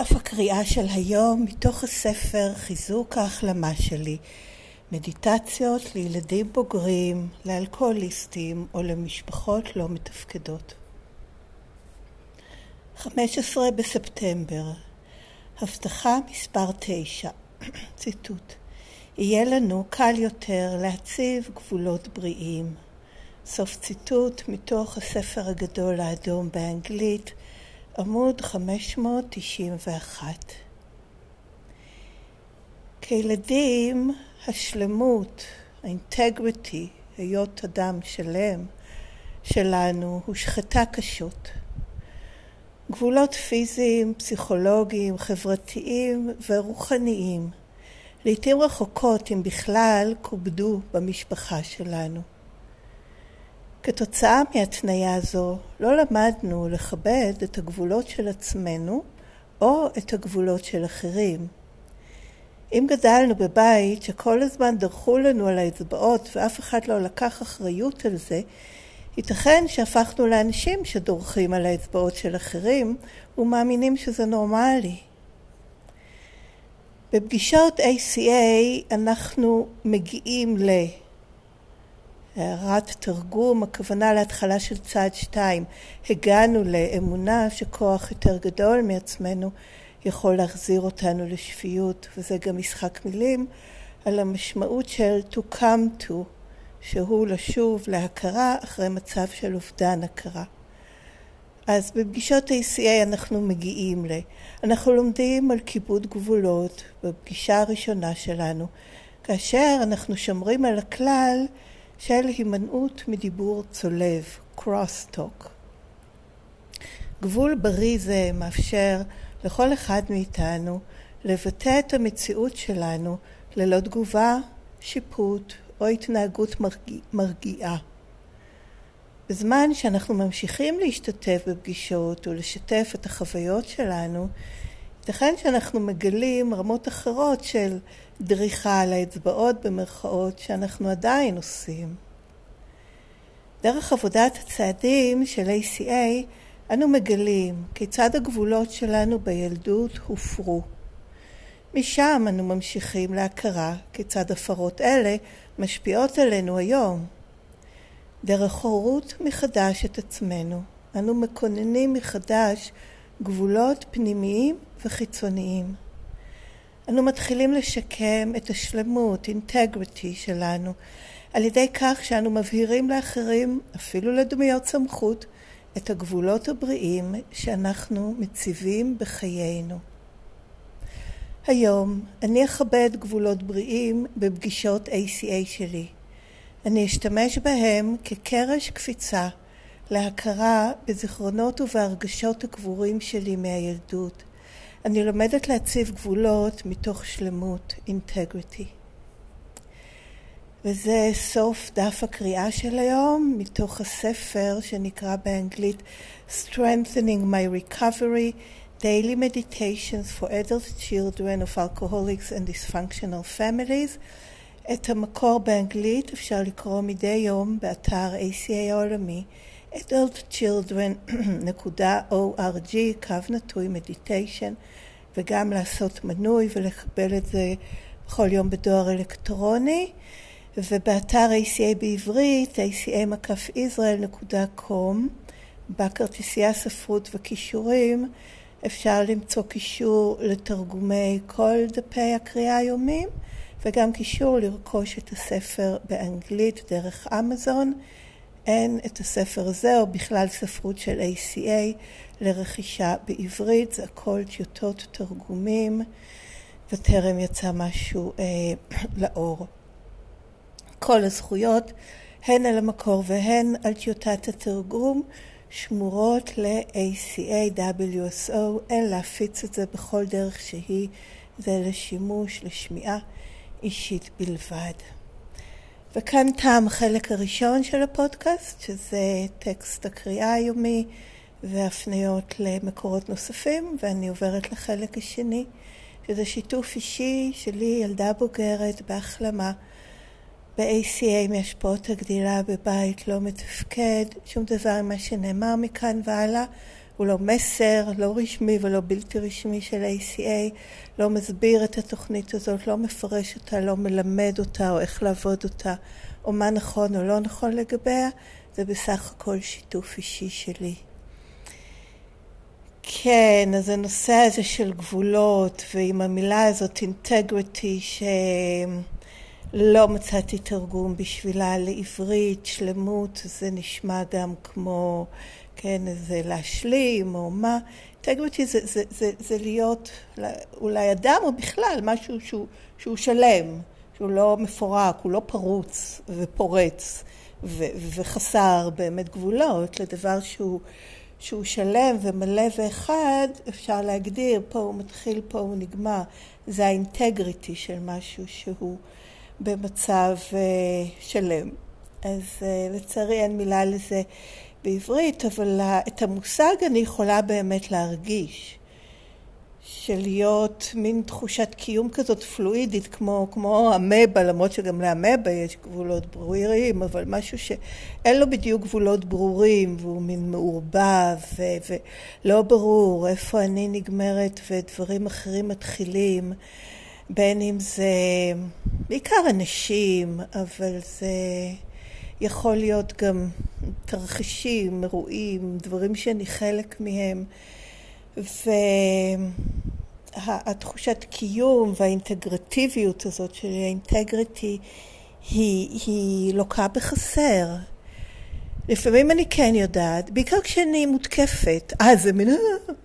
דף הקריאה של היום מתוך הספר חיזוק ההחלמה שלי מדיטציות לילדים בוגרים, לאלכוהוליסטים או למשפחות לא מתפקדות. 15 בספטמבר הבטחה מספר 9 ציטוט יהיה לנו קל יותר להציב גבולות בריאים. סוף ציטוט מתוך הספר הגדול האדום באנגלית עמוד 591. כילדים, השלמות, האינטגריטי, היות אדם שלם שלנו, הושחתה קשות. גבולות פיזיים, פסיכולוגיים, חברתיים ורוחניים, לעתים רחוקות, אם בכלל, כובדו במשפחה שלנו. כתוצאה מהתניה זו לא למדנו לכבד את הגבולות של עצמנו או את הגבולות של אחרים. אם גדלנו בבית שכל הזמן דרכו לנו על האצבעות ואף אחד לא לקח אחריות על זה, ייתכן שהפכנו לאנשים שדורכים על האצבעות של אחרים ומאמינים שזה נורמלי. בפגישות ACA אנחנו מגיעים ל... הערת תרגום, הכוונה להתחלה של צעד שתיים. הגענו לאמונה שכוח יותר גדול מעצמנו יכול להחזיר אותנו לשפיות, וזה גם משחק מילים על המשמעות של to come to, שהוא לשוב להכרה אחרי מצב של אובדן הכרה. אז בפגישות ACA אנחנו מגיעים ל... אנחנו לומדים על כיבוד גבולות בפגישה הראשונה שלנו, כאשר אנחנו שומרים על הכלל של הימנעות מדיבור צולב, cross-talk. גבול בריא זה מאפשר לכל אחד מאיתנו לבטא את המציאות שלנו ללא תגובה, שיפוט או התנהגות מרגיע, מרגיעה. בזמן שאנחנו ממשיכים להשתתף בפגישות ולשתף את החוויות שלנו, ייתכן שאנחנו מגלים רמות אחרות של דריכה על האצבעות במרכאות שאנחנו עדיין עושים. דרך עבודת הצעדים של ACA אנו מגלים כיצד הגבולות שלנו בילדות הופרו. משם אנו ממשיכים להכרה כיצד הפרות אלה משפיעות עלינו היום. דרך הורות מחדש את עצמנו, אנו מקוננים מחדש גבולות פנימיים וחיצוניים. אנו מתחילים לשקם את השלמות, אינטגריטי שלנו, על ידי כך שאנו מבהירים לאחרים, אפילו לדמויות סמכות, את הגבולות הבריאים שאנחנו מציבים בחיינו. היום אני אכבד גבולות בריאים בפגישות ACA שלי. אני אשתמש בהם כקרש קפיצה להכרה בזיכרונות ובהרגשות הקבורים שלי מהילדות. אני לומדת להציב גבולות מתוך שלמות, אינטגריטי. וזה סוף דף הקריאה של היום, מתוך הספר שנקרא באנגלית Strengthening My Recovery, Daily Meditations for Adult Children of Alcoholics and Dysfunctional Families. את המקור באנגלית אפשר לקרוא מדי יום באתר ACA העולמי adultchildren.org, קו נטוי מדיטיישן, וגם לעשות מנוי ולקבל את זה בכל יום בדואר אלקטרוני. ובאתר ACA בעברית, aca-israel.com, בכרטיסייה ספרות וכישורים, אפשר למצוא קישור לתרגומי כל דפי הקריאה היומיים, וגם קישור לרכוש את הספר באנגלית דרך אמזון. אין את הספר הזה, או בכלל ספרות של ACA, לרכישה בעברית, זה הכל טיוטות תרגומים, וטרם יצא משהו אה, לאור. כל הזכויות, הן על המקור והן על טיוטת התרגום, שמורות ל-ACA-WSO, אין להפיץ את זה בכל דרך שהיא, זה לשימוש, לשמיעה אישית בלבד. וכאן תם החלק הראשון של הפודקאסט, שזה טקסט הקריאה היומי והפניות למקורות נוספים, ואני עוברת לחלק השני, שזה שיתוף אישי שלי, ילדה בוגרת בהחלמה. ב-ACA מהשפעות הגדילה בבית לא מתפקד, שום דבר ממה שנאמר מכאן והלאה הוא לא מסר, לא רשמי ולא בלתי רשמי של ACA, לא מסביר את התוכנית הזאת, לא מפרש אותה, לא מלמד אותה או איך לעבוד אותה, או מה נכון או לא נכון לגביה, זה בסך הכל שיתוף אישי שלי. כן, אז הנושא הזה של גבולות, ועם המילה הזאת אינטגריטי, שלא מצאתי תרגום בשבילה לעברית, שלמות, זה נשמע גם כמו, כן, איזה להשלים או מה. אינטגריטי זה, זה, זה, זה להיות אולי אדם או בכלל משהו שהוא, שהוא שלם, שהוא לא מפורק, הוא לא פרוץ ופורץ ו, וחסר באמת גבולות, לדבר שהוא שהוא שלם ומלא ואחד, אפשר להגדיר, פה הוא מתחיל, פה הוא נגמר. זה האינטגריטי של משהו שהוא במצב uh, שלם. אז uh, לצערי אין מילה לזה בעברית, אבל את המושג אני יכולה באמת להרגיש. של להיות מין תחושת קיום כזאת פלואידית, כמו, כמו אמבה, למרות שגם לאמבה יש גבולות ברורים, אבל משהו שאין לו בדיוק גבולות ברורים, והוא מין מעורבב ו- ולא ברור איפה אני נגמרת ודברים אחרים מתחילים, בין אם זה בעיקר אנשים, אבל זה יכול להיות גם תרחישים, אירועים, דברים שאני חלק מהם. והתחושת קיום והאינטגרטיביות הזאת של האינטגריטי היא, היא לוקה בחסר. לפעמים אני כן יודעת, בעיקר כשאני מותקפת, אה זה מין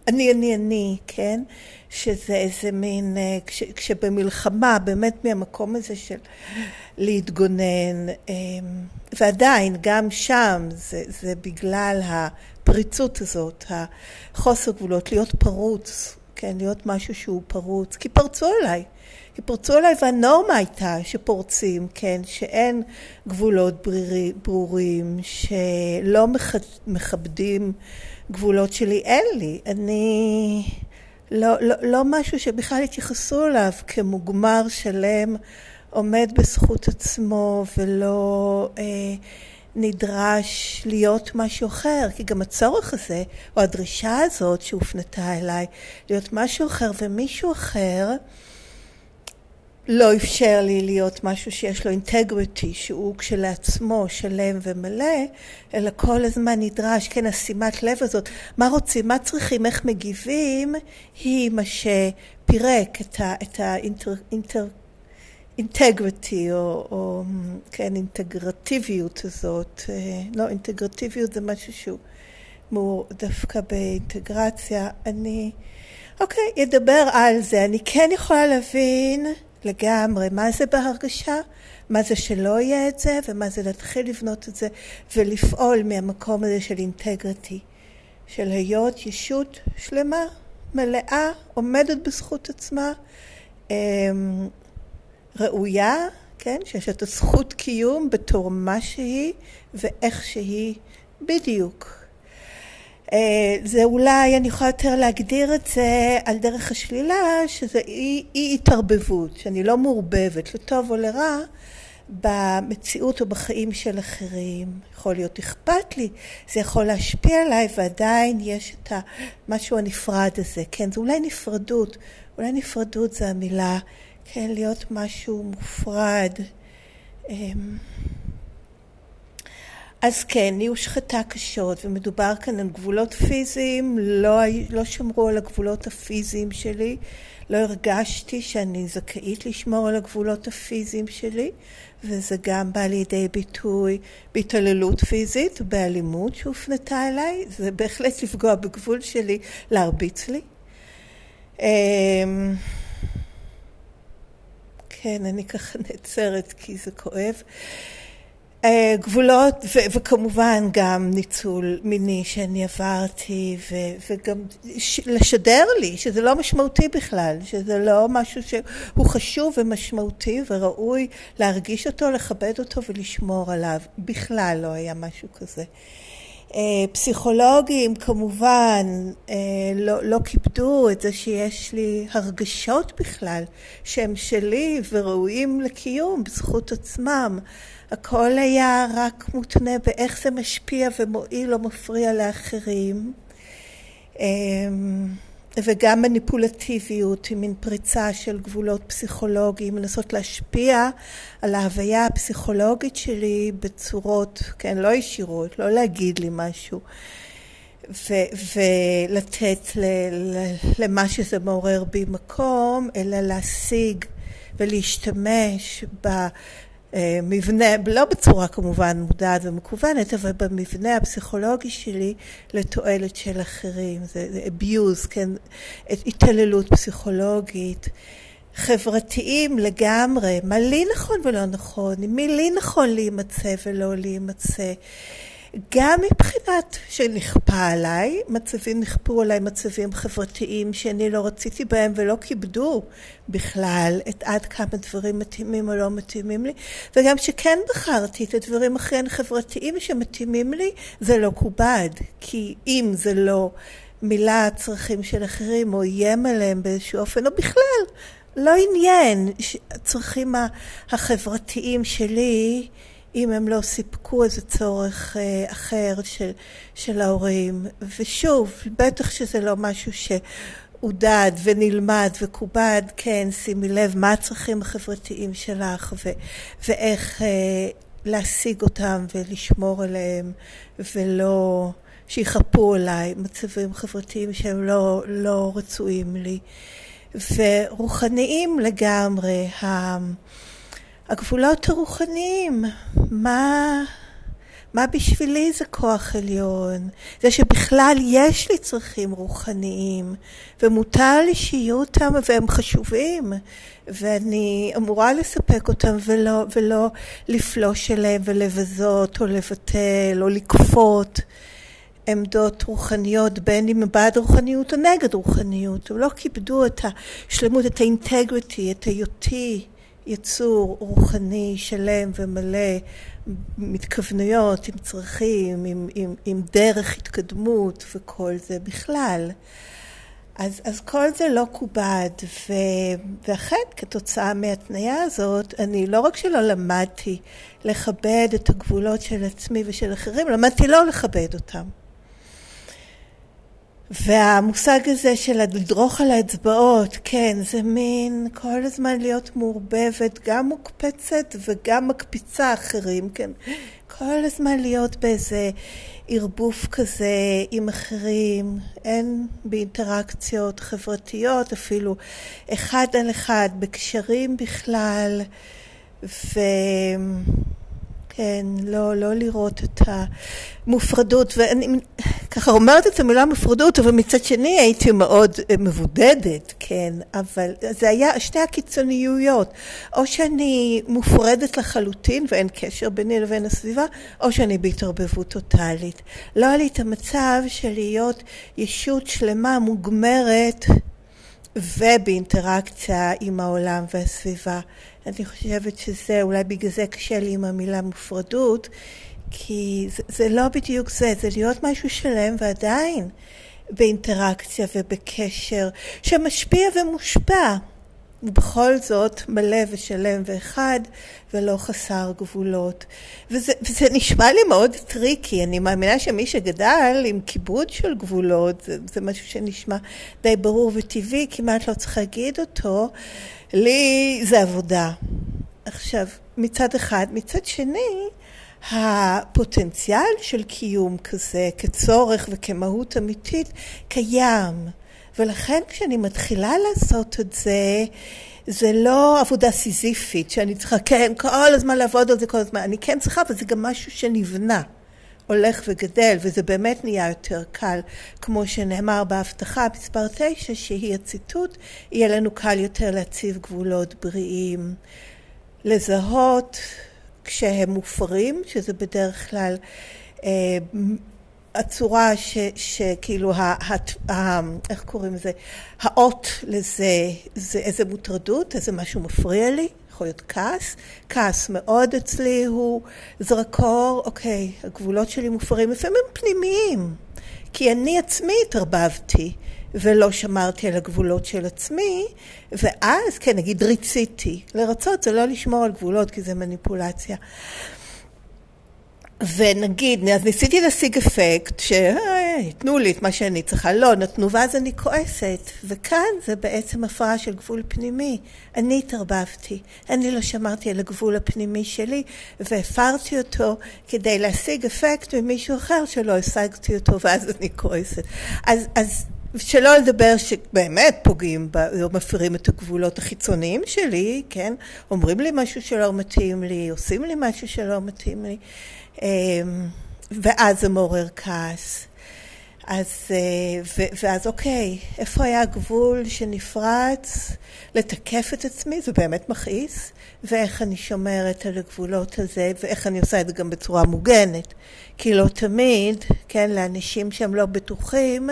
אני אני אני, כן? שזה איזה מין, אה, כש, כשבמלחמה באמת מהמקום הזה של להתגונן, אמ, ועדיין גם שם זה, זה בגלל הפריצות הזאת, החוסר גבולות, להיות פרוץ, כן, להיות משהו שהוא פרוץ, כי פרצו אליי, כי פרצו אליי והנורמה הייתה שפורצים, כן, שאין גבולות ברורים, שלא מכבדים גבולות שלי, אין לי, אני לא, לא, לא משהו שבכלל התייחסו אליו כמוגמר שלם, עומד בזכות עצמו ולא אה, נדרש להיות משהו אחר, כי גם הצורך הזה, או הדרישה הזאת שהופנתה אליי, להיות משהו אחר ומישהו אחר, לא אפשר לי להיות משהו שיש לו אינטגריטי, שהוא כשלעצמו שלם ומלא, אלא כל הזמן נדרש, כן, השימת לב הזאת, מה רוצים, מה צריכים, איך מגיבים, היא מה שפירק את האינטר... אינטגריטי, או, או כן, אינטגרטיביות הזאת. אה, לא, אינטגרטיביות זה משהו שהוא מור, דווקא באינטגרציה. אני, אוקיי, אדבר על זה. אני כן יכולה להבין לגמרי. מה זה בהרגשה, מה זה שלא יהיה את זה, ומה זה להתחיל לבנות את זה, ולפעול מהמקום הזה של אינטגריטי, של היות ישות שלמה, מלאה, עומדת בזכות עצמה. אמ, ראויה, כן, שיש את הזכות קיום בתור מה שהיא ואיך שהיא. בדיוק. אה, זה אולי, אני יכולה יותר להגדיר את זה על דרך השלילה, שזה אי, אי התערבבות, שאני לא מעורבבת, לטוב או לרע, במציאות או בחיים של אחרים. יכול להיות אכפת לי, זה יכול להשפיע עליי, ועדיין יש את המשהו הנפרד הזה. כן, זה אולי נפרדות, אולי נפרדות זה המילה כן, להיות משהו מופרד. אז כן, היא הושחתה קשות, ומדובר כאן על גבולות פיזיים, לא, לא שמרו על הגבולות הפיזיים שלי, לא הרגשתי שאני זכאית לשמור על הגבולות הפיזיים שלי, וזה גם בא לידי ביטוי בהתעללות פיזית, באלימות שהופנתה אליי, זה בהחלט לפגוע בגבול שלי, להרביץ לי. אמ, כן, אני ככה נעצרת כי זה כואב. אה, גבולות, ו- וכמובן גם ניצול מיני שאני עברתי, ו- וגם ש- לשדר לי שזה לא משמעותי בכלל, שזה לא משהו שהוא חשוב ומשמעותי וראוי להרגיש אותו, לכבד אותו ולשמור עליו. בכלל לא היה משהו כזה. אה, פסיכולוגים כמובן אה, לא, לא כיבדו את זה שיש לי הרגשות בכלל שהם שלי וראויים לקיום בזכות עצמם. הכל היה רק מותנה באיך זה משפיע ומועיל או מפריע לאחרים. אמ, וגם מניפולטיביות עם מין פריצה של גבולות פסיכולוגיים, לנסות להשפיע על ההוויה הפסיכולוגית שלי בצורות, כן, לא ישירות, לא להגיד לי משהו, ו- ולתת ל- ל- למה שזה מעורר בי מקום, אלא להשיג ולהשתמש במבנה, לא בצורה כמובן מודעת ומקוונת, אבל במבנה הפסיכולוגי שלי לתועלת של אחרים. זה, זה abuse, כן, התעללות פסיכולוגית. חברתיים לגמרי, מה לי נכון ולא נכון, מי לי נכון להימצא ולא להימצא. גם מבחינת שנכפה עליי, מצבים נכפו עליי מצבים חברתיים שאני לא רציתי בהם ולא כיבדו בכלל את עד כמה דברים מתאימים או לא מתאימים לי, וגם שכן בחרתי את הדברים הכי חברתיים שמתאימים לי, זה לא כובד, כי אם זה לא מילא הצרכים של אחרים או איים עליהם באיזשהו אופן, או בכלל לא עניין, הצרכים החברתיים שלי אם הם לא סיפקו איזה צורך אה, אחר של, של ההורים. ושוב, בטח שזה לא משהו שעודד ונלמד וכובד, כן, שימי לב מה הצרכים החברתיים שלך ו, ואיך אה, להשיג אותם ולשמור עליהם ולא שיכפו עליי מצבים חברתיים שהם לא, לא רצויים לי. ורוחניים לגמרי. הגבולות הרוחניים, מה, מה בשבילי זה כוח עליון? זה שבכלל יש לי צרכים רוחניים, ומותר לי שיהיו אותם והם חשובים, ואני אמורה לספק אותם ולא, ולא לפלוש אליהם ולבזות או לבטל או לכפות. עמדות רוחניות, בין אם בעד רוחניות או נגד רוחניות. הם לא כיבדו את השלמות, את האינטגריטי, את היותי. יצור רוחני שלם ומלא, מתכוונויות, עם צרכים, עם, עם, עם דרך התקדמות וכל זה בכלל. אז, אז כל זה לא כובד, ו, ואכן כתוצאה מהתניה הזאת, אני לא רק שלא למדתי לכבד את הגבולות של עצמי ושל אחרים, למדתי לא לכבד אותם. והמושג הזה של לדרוך על האצבעות, כן, זה מין כל הזמן להיות מעורבבת, גם מוקפצת וגם מקפיצה אחרים, כן, כל הזמן להיות באיזה ערבוף כזה עם אחרים, אין באינטראקציות חברתיות אפילו אחד על אחד, בקשרים בכלל, ו... כן, לא, לא לראות את המופרדות, ואני ככה אומרת את המילה מופרדות, אבל מצד שני הייתי מאוד אה, מבודדת, כן, אבל זה היה שתי הקיצוניויות, או שאני מופרדת לחלוטין ואין קשר ביני לבין הסביבה, או שאני בהתערבבות טוטאלית. לא היה לי את המצב של להיות ישות שלמה, מוגמרת, ובאינטראקציה עם העולם והסביבה. אני חושבת שזה, אולי בגלל זה קשה לי עם המילה מופרדות, כי זה, זה לא בדיוק זה, זה להיות משהו שלם ועדיין באינטראקציה ובקשר שמשפיע ומושפע. ובכל זאת מלא ושלם ואחד ולא חסר גבולות. וזה, וזה נשמע לי מאוד tricky, אני מאמינה שמי שגדל עם כיבוד של גבולות, זה, זה משהו שנשמע די ברור וטבעי, כמעט לא צריך להגיד אותו, לי זה עבודה. עכשיו, מצד אחד. מצד שני, הפוטנציאל של קיום כזה כצורך וכמהות אמיתית קיים. ולכן כשאני מתחילה לעשות את זה, זה לא עבודה סיזיפית, שאני צריכה, כן, כל הזמן לעבוד על זה כל הזמן. אני כן צריכה, אבל זה גם משהו שנבנה, הולך וגדל, וזה באמת נהיה יותר קל. כמו שנאמר בהבטחה, מספר תשע, שהיא הציטוט, יהיה לנו קל יותר להציב גבולות בריאים. לזהות כשהם מופרים, שזה בדרך כלל אה, הצורה שכאילו, ה, ה, ה, איך קוראים לזה? האות לזה זה איזה מוטרדות, איזה משהו מפריע לי, יכול להיות כעס. כעס מאוד אצלי הוא זרקור, אוקיי, הגבולות שלי מופרים, לפעמים הם פנימיים, כי אני עצמי התערבבתי. ולא שמרתי על הגבולות של עצמי, ואז, כן, נגיד ריציתי. לרצות זה לא לשמור על גבולות, כי זה מניפולציה. ונגיד, אז ניסיתי להשיג אפקט, כן, תנו לי את מה שאני צריכה, לא נתנו, ואז אני כועסת. וכאן זה בעצם הפרעה של גבול פנימי. אני התערבבתי, אני לא שמרתי על הגבול הפנימי שלי, והפרתי אותו כדי להשיג אפקט ממישהו אחר שלא השגתי אותו, ואז אני כועסת. אז, אז שלא לדבר שבאמת פוגעים, או מפרים את הגבולות החיצוניים שלי, כן? אומרים לי משהו שלא מתאים לי, עושים לי משהו שלא מתאים לי. אמ, ואז זה מעורר כעס. אז, אה, ואז אוקיי, איפה היה הגבול שנפרץ לתקף את עצמי, זה באמת מכעיס, ואיך אני שומרת על הגבולות הזה, ואיך אני עושה את זה גם בצורה מוגנת. כי לא תמיד, כן, לאנשים שהם לא בטוחים,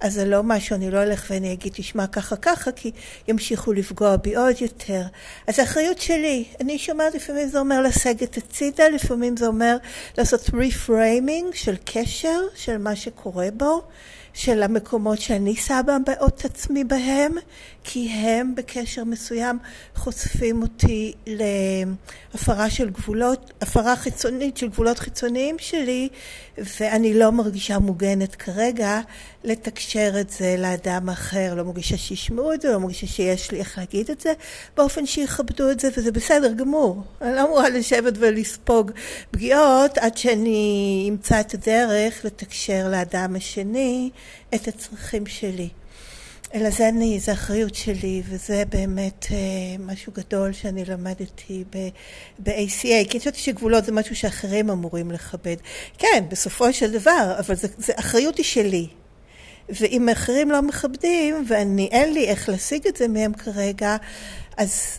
אז זה לא משהו, אני לא אלך ואני אגיד, תשמע ככה ככה, כי ימשיכו לפגוע בי עוד יותר. אז האחריות שלי, אני שומעת לפעמים זה אומר לסגת הצידה, לפעמים זה אומר לעשות reframing של קשר, של מה שקורה בו. של המקומות שאני שמה את עצמי בהם, כי הם בקשר מסוים חושפים אותי להפרה של גבולות, הפרה חיצונית של גבולות חיצוניים שלי, ואני לא מרגישה מוגנת כרגע לתקשר את זה לאדם אחר, לא מרגישה שישמעו את זה, לא מרגישה שיש לי איך להגיד את זה, באופן שיכבדו את זה, וזה בסדר גמור. אני לא אמורה לשבת ולספוג פגיעות עד שאני אמצא את הדרך לתקשר לאדם השני את הצרכים שלי. אלא זה אני, זה אחריות שלי, וזה באמת אה, משהו גדול שאני למדתי ב-ACA, כי חושבת שגבולות זה משהו שאחרים אמורים לכבד. כן, בסופו של דבר, אבל זה, זה אחריות היא שלי. ואם אחרים לא מכבדים, ואני, אין לי איך להשיג את זה מהם כרגע, אז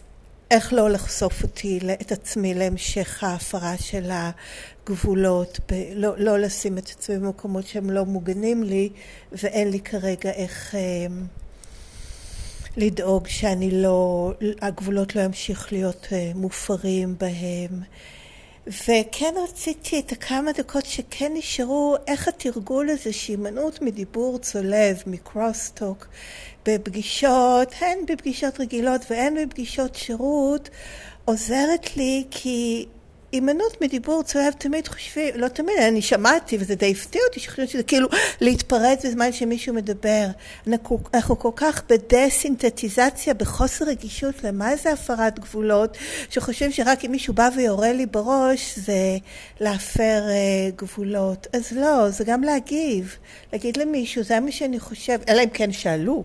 איך לא לחשוף אותי, את עצמי, להמשך ההפרה של הגבולות, ב- לא, לא לשים את עצמי במקומות שהם לא מוגנים לי, ואין לי כרגע איך אה, לדאוג שאני לא, הגבולות לא ימשיך להיות אה, מופרים בהם. וכן רציתי את הכמה דקות שכן נשארו, איך התרגול הזה שהימנעות מדיבור צולב, מקרוסטוק, בפגישות, הן בפגישות רגילות והן בפגישות שירות, עוזרת לי כי הימנעות מדיבור צולב תמיד חושבים, לא תמיד, אני שמעתי וזה די הפתיע אותי שחושבים שזה כאילו להתפרץ בזמן שמישהו מדבר. אנחנו, אנחנו כל כך בדה-סינתטיזציה, בחוסר רגישות למה זה הפרת גבולות, שחושבים שרק אם מישהו בא ויורה לי בראש זה להפר uh, גבולות. אז לא, זה גם להגיב. להגיד למישהו, זה מה שאני חושב, אלא אם כן שאלו.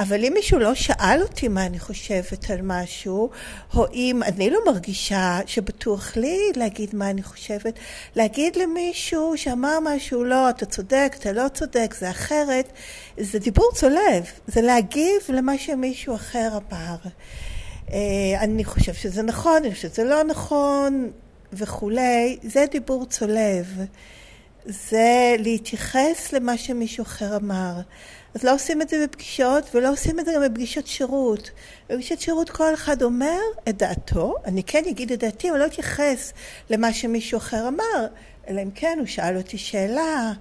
אבל אם מישהו לא שאל אותי מה אני חושבת על משהו, או אם אני לא מרגישה שבטוח לי להגיד מה אני חושבת, להגיד למישהו שאמר משהו, לא, אתה צודק, אתה לא צודק, זה אחרת, זה דיבור צולב, זה להגיב למה שמישהו אחר אמר. אה, אני חושב שזה נכון, אני חושב שזה לא נכון וכולי, זה דיבור צולב. זה להתייחס למה שמישהו אחר אמר. אז לא עושים את זה בפגישות, ולא עושים את זה גם בפגישות שירות. בפגישות שירות כל אחד אומר את דעתו, אני כן אגיד את דעתי, אבל לא אתייחס למה שמישהו אחר אמר, אלא אם כן הוא שאל אותי שאלה,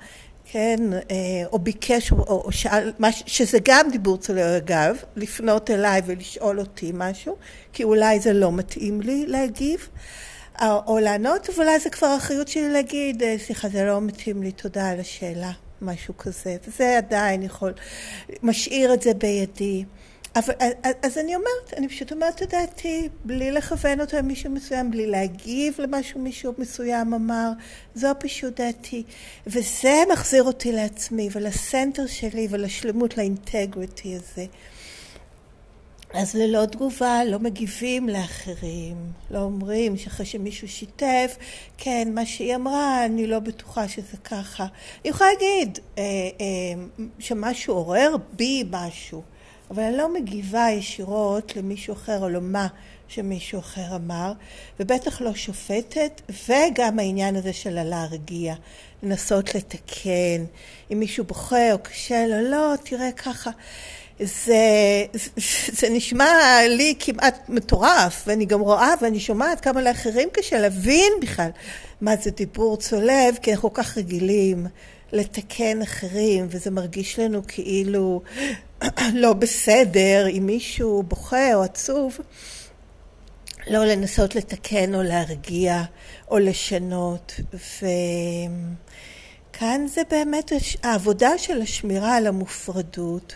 כן, אה, או ביקש, או, או שאל, שזה גם דיבור צולר אגב, לפנות אליי ולשאול אותי משהו, כי אולי זה לא מתאים לי להגיב. או לענות, ואולי זה כבר אחריות שלי להגיד, אה, סליחה, זה לא מתאים לי, תודה על השאלה. משהו כזה, וזה עדיין יכול, משאיר את זה בידי. אבל, אז אני אומרת, אני פשוט אומרת את דעתי, בלי לכוון אותו למישהו מסוים, בלי להגיב למה שמישהו מסוים אמר, זו פשוט דעתי. וזה מחזיר אותי לעצמי ולסנטר שלי ולשלמות, לאינטגריטי הזה. אז ללא תגובה לא מגיבים לאחרים, לא אומרים שאחרי שמישהו שיתף, כן, מה שהיא אמרה, אני לא בטוחה שזה ככה. אני יכולה להגיד אה, אה, שמשהו עורר בי משהו, אבל אני לא מגיבה ישירות למישהו אחר או למה שמישהו אחר אמר, ובטח לא שופטת, וגם העניין הזה של הלהרגיע, לנסות לתקן, אם מישהו בוכה או קשה לו, לא, תראה ככה. זה, זה נשמע לי כמעט מטורף, ואני גם רואה ואני שומעת כמה לאחרים קשה להבין בכלל מה זה דיבור צולב, כי אנחנו כל כך רגילים לתקן אחרים, וזה מרגיש לנו כאילו לא בסדר אם מישהו בוכה או עצוב. לא לנסות לתקן או להרגיע או לשנות. ו... כאן זה באמת העבודה של השמירה על המופרדות.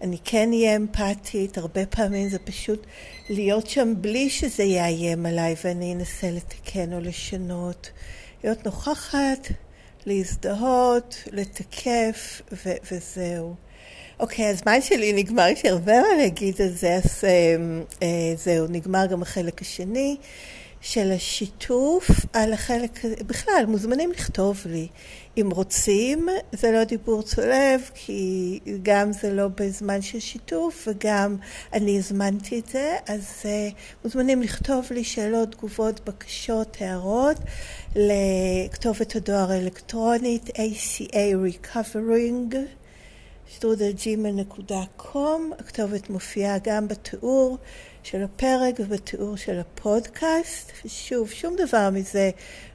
אני כן אהיה אמפתית, הרבה פעמים זה פשוט להיות שם בלי שזה יאיים עליי ואני אנסה לתקן או לשנות. להיות נוכחת, להזדהות, לתקף ו- וזהו. אוקיי, הזמן שלי נגמר, יש הרבה מה להגיד על זה, אז אה, אה, זהו, נגמר גם החלק השני. של השיתוף על החלק, בכלל, מוזמנים לכתוב לי. אם רוצים, זה לא דיבור צולב, כי גם זה לא בזמן של שיתוף וגם אני הזמנתי את זה, אז uh, מוזמנים לכתוב לי שאלות, תגובות, בקשות, הערות, לכתובת הדואר האלקטרונית ACA Recovering. שטרודלג'ימל.קום, הכתובת מופיעה גם בתיאור של הפרק ובתיאור של הפודקאסט. ושוב, שום דבר מזה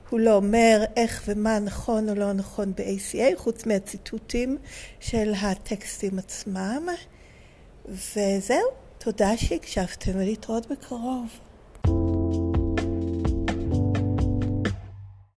הוא לא אומר איך ומה נכון או לא נכון ב-ACA, חוץ מהציטוטים של הטקסטים עצמם. וזהו, תודה שהקשבתם ולהתראות בקרוב.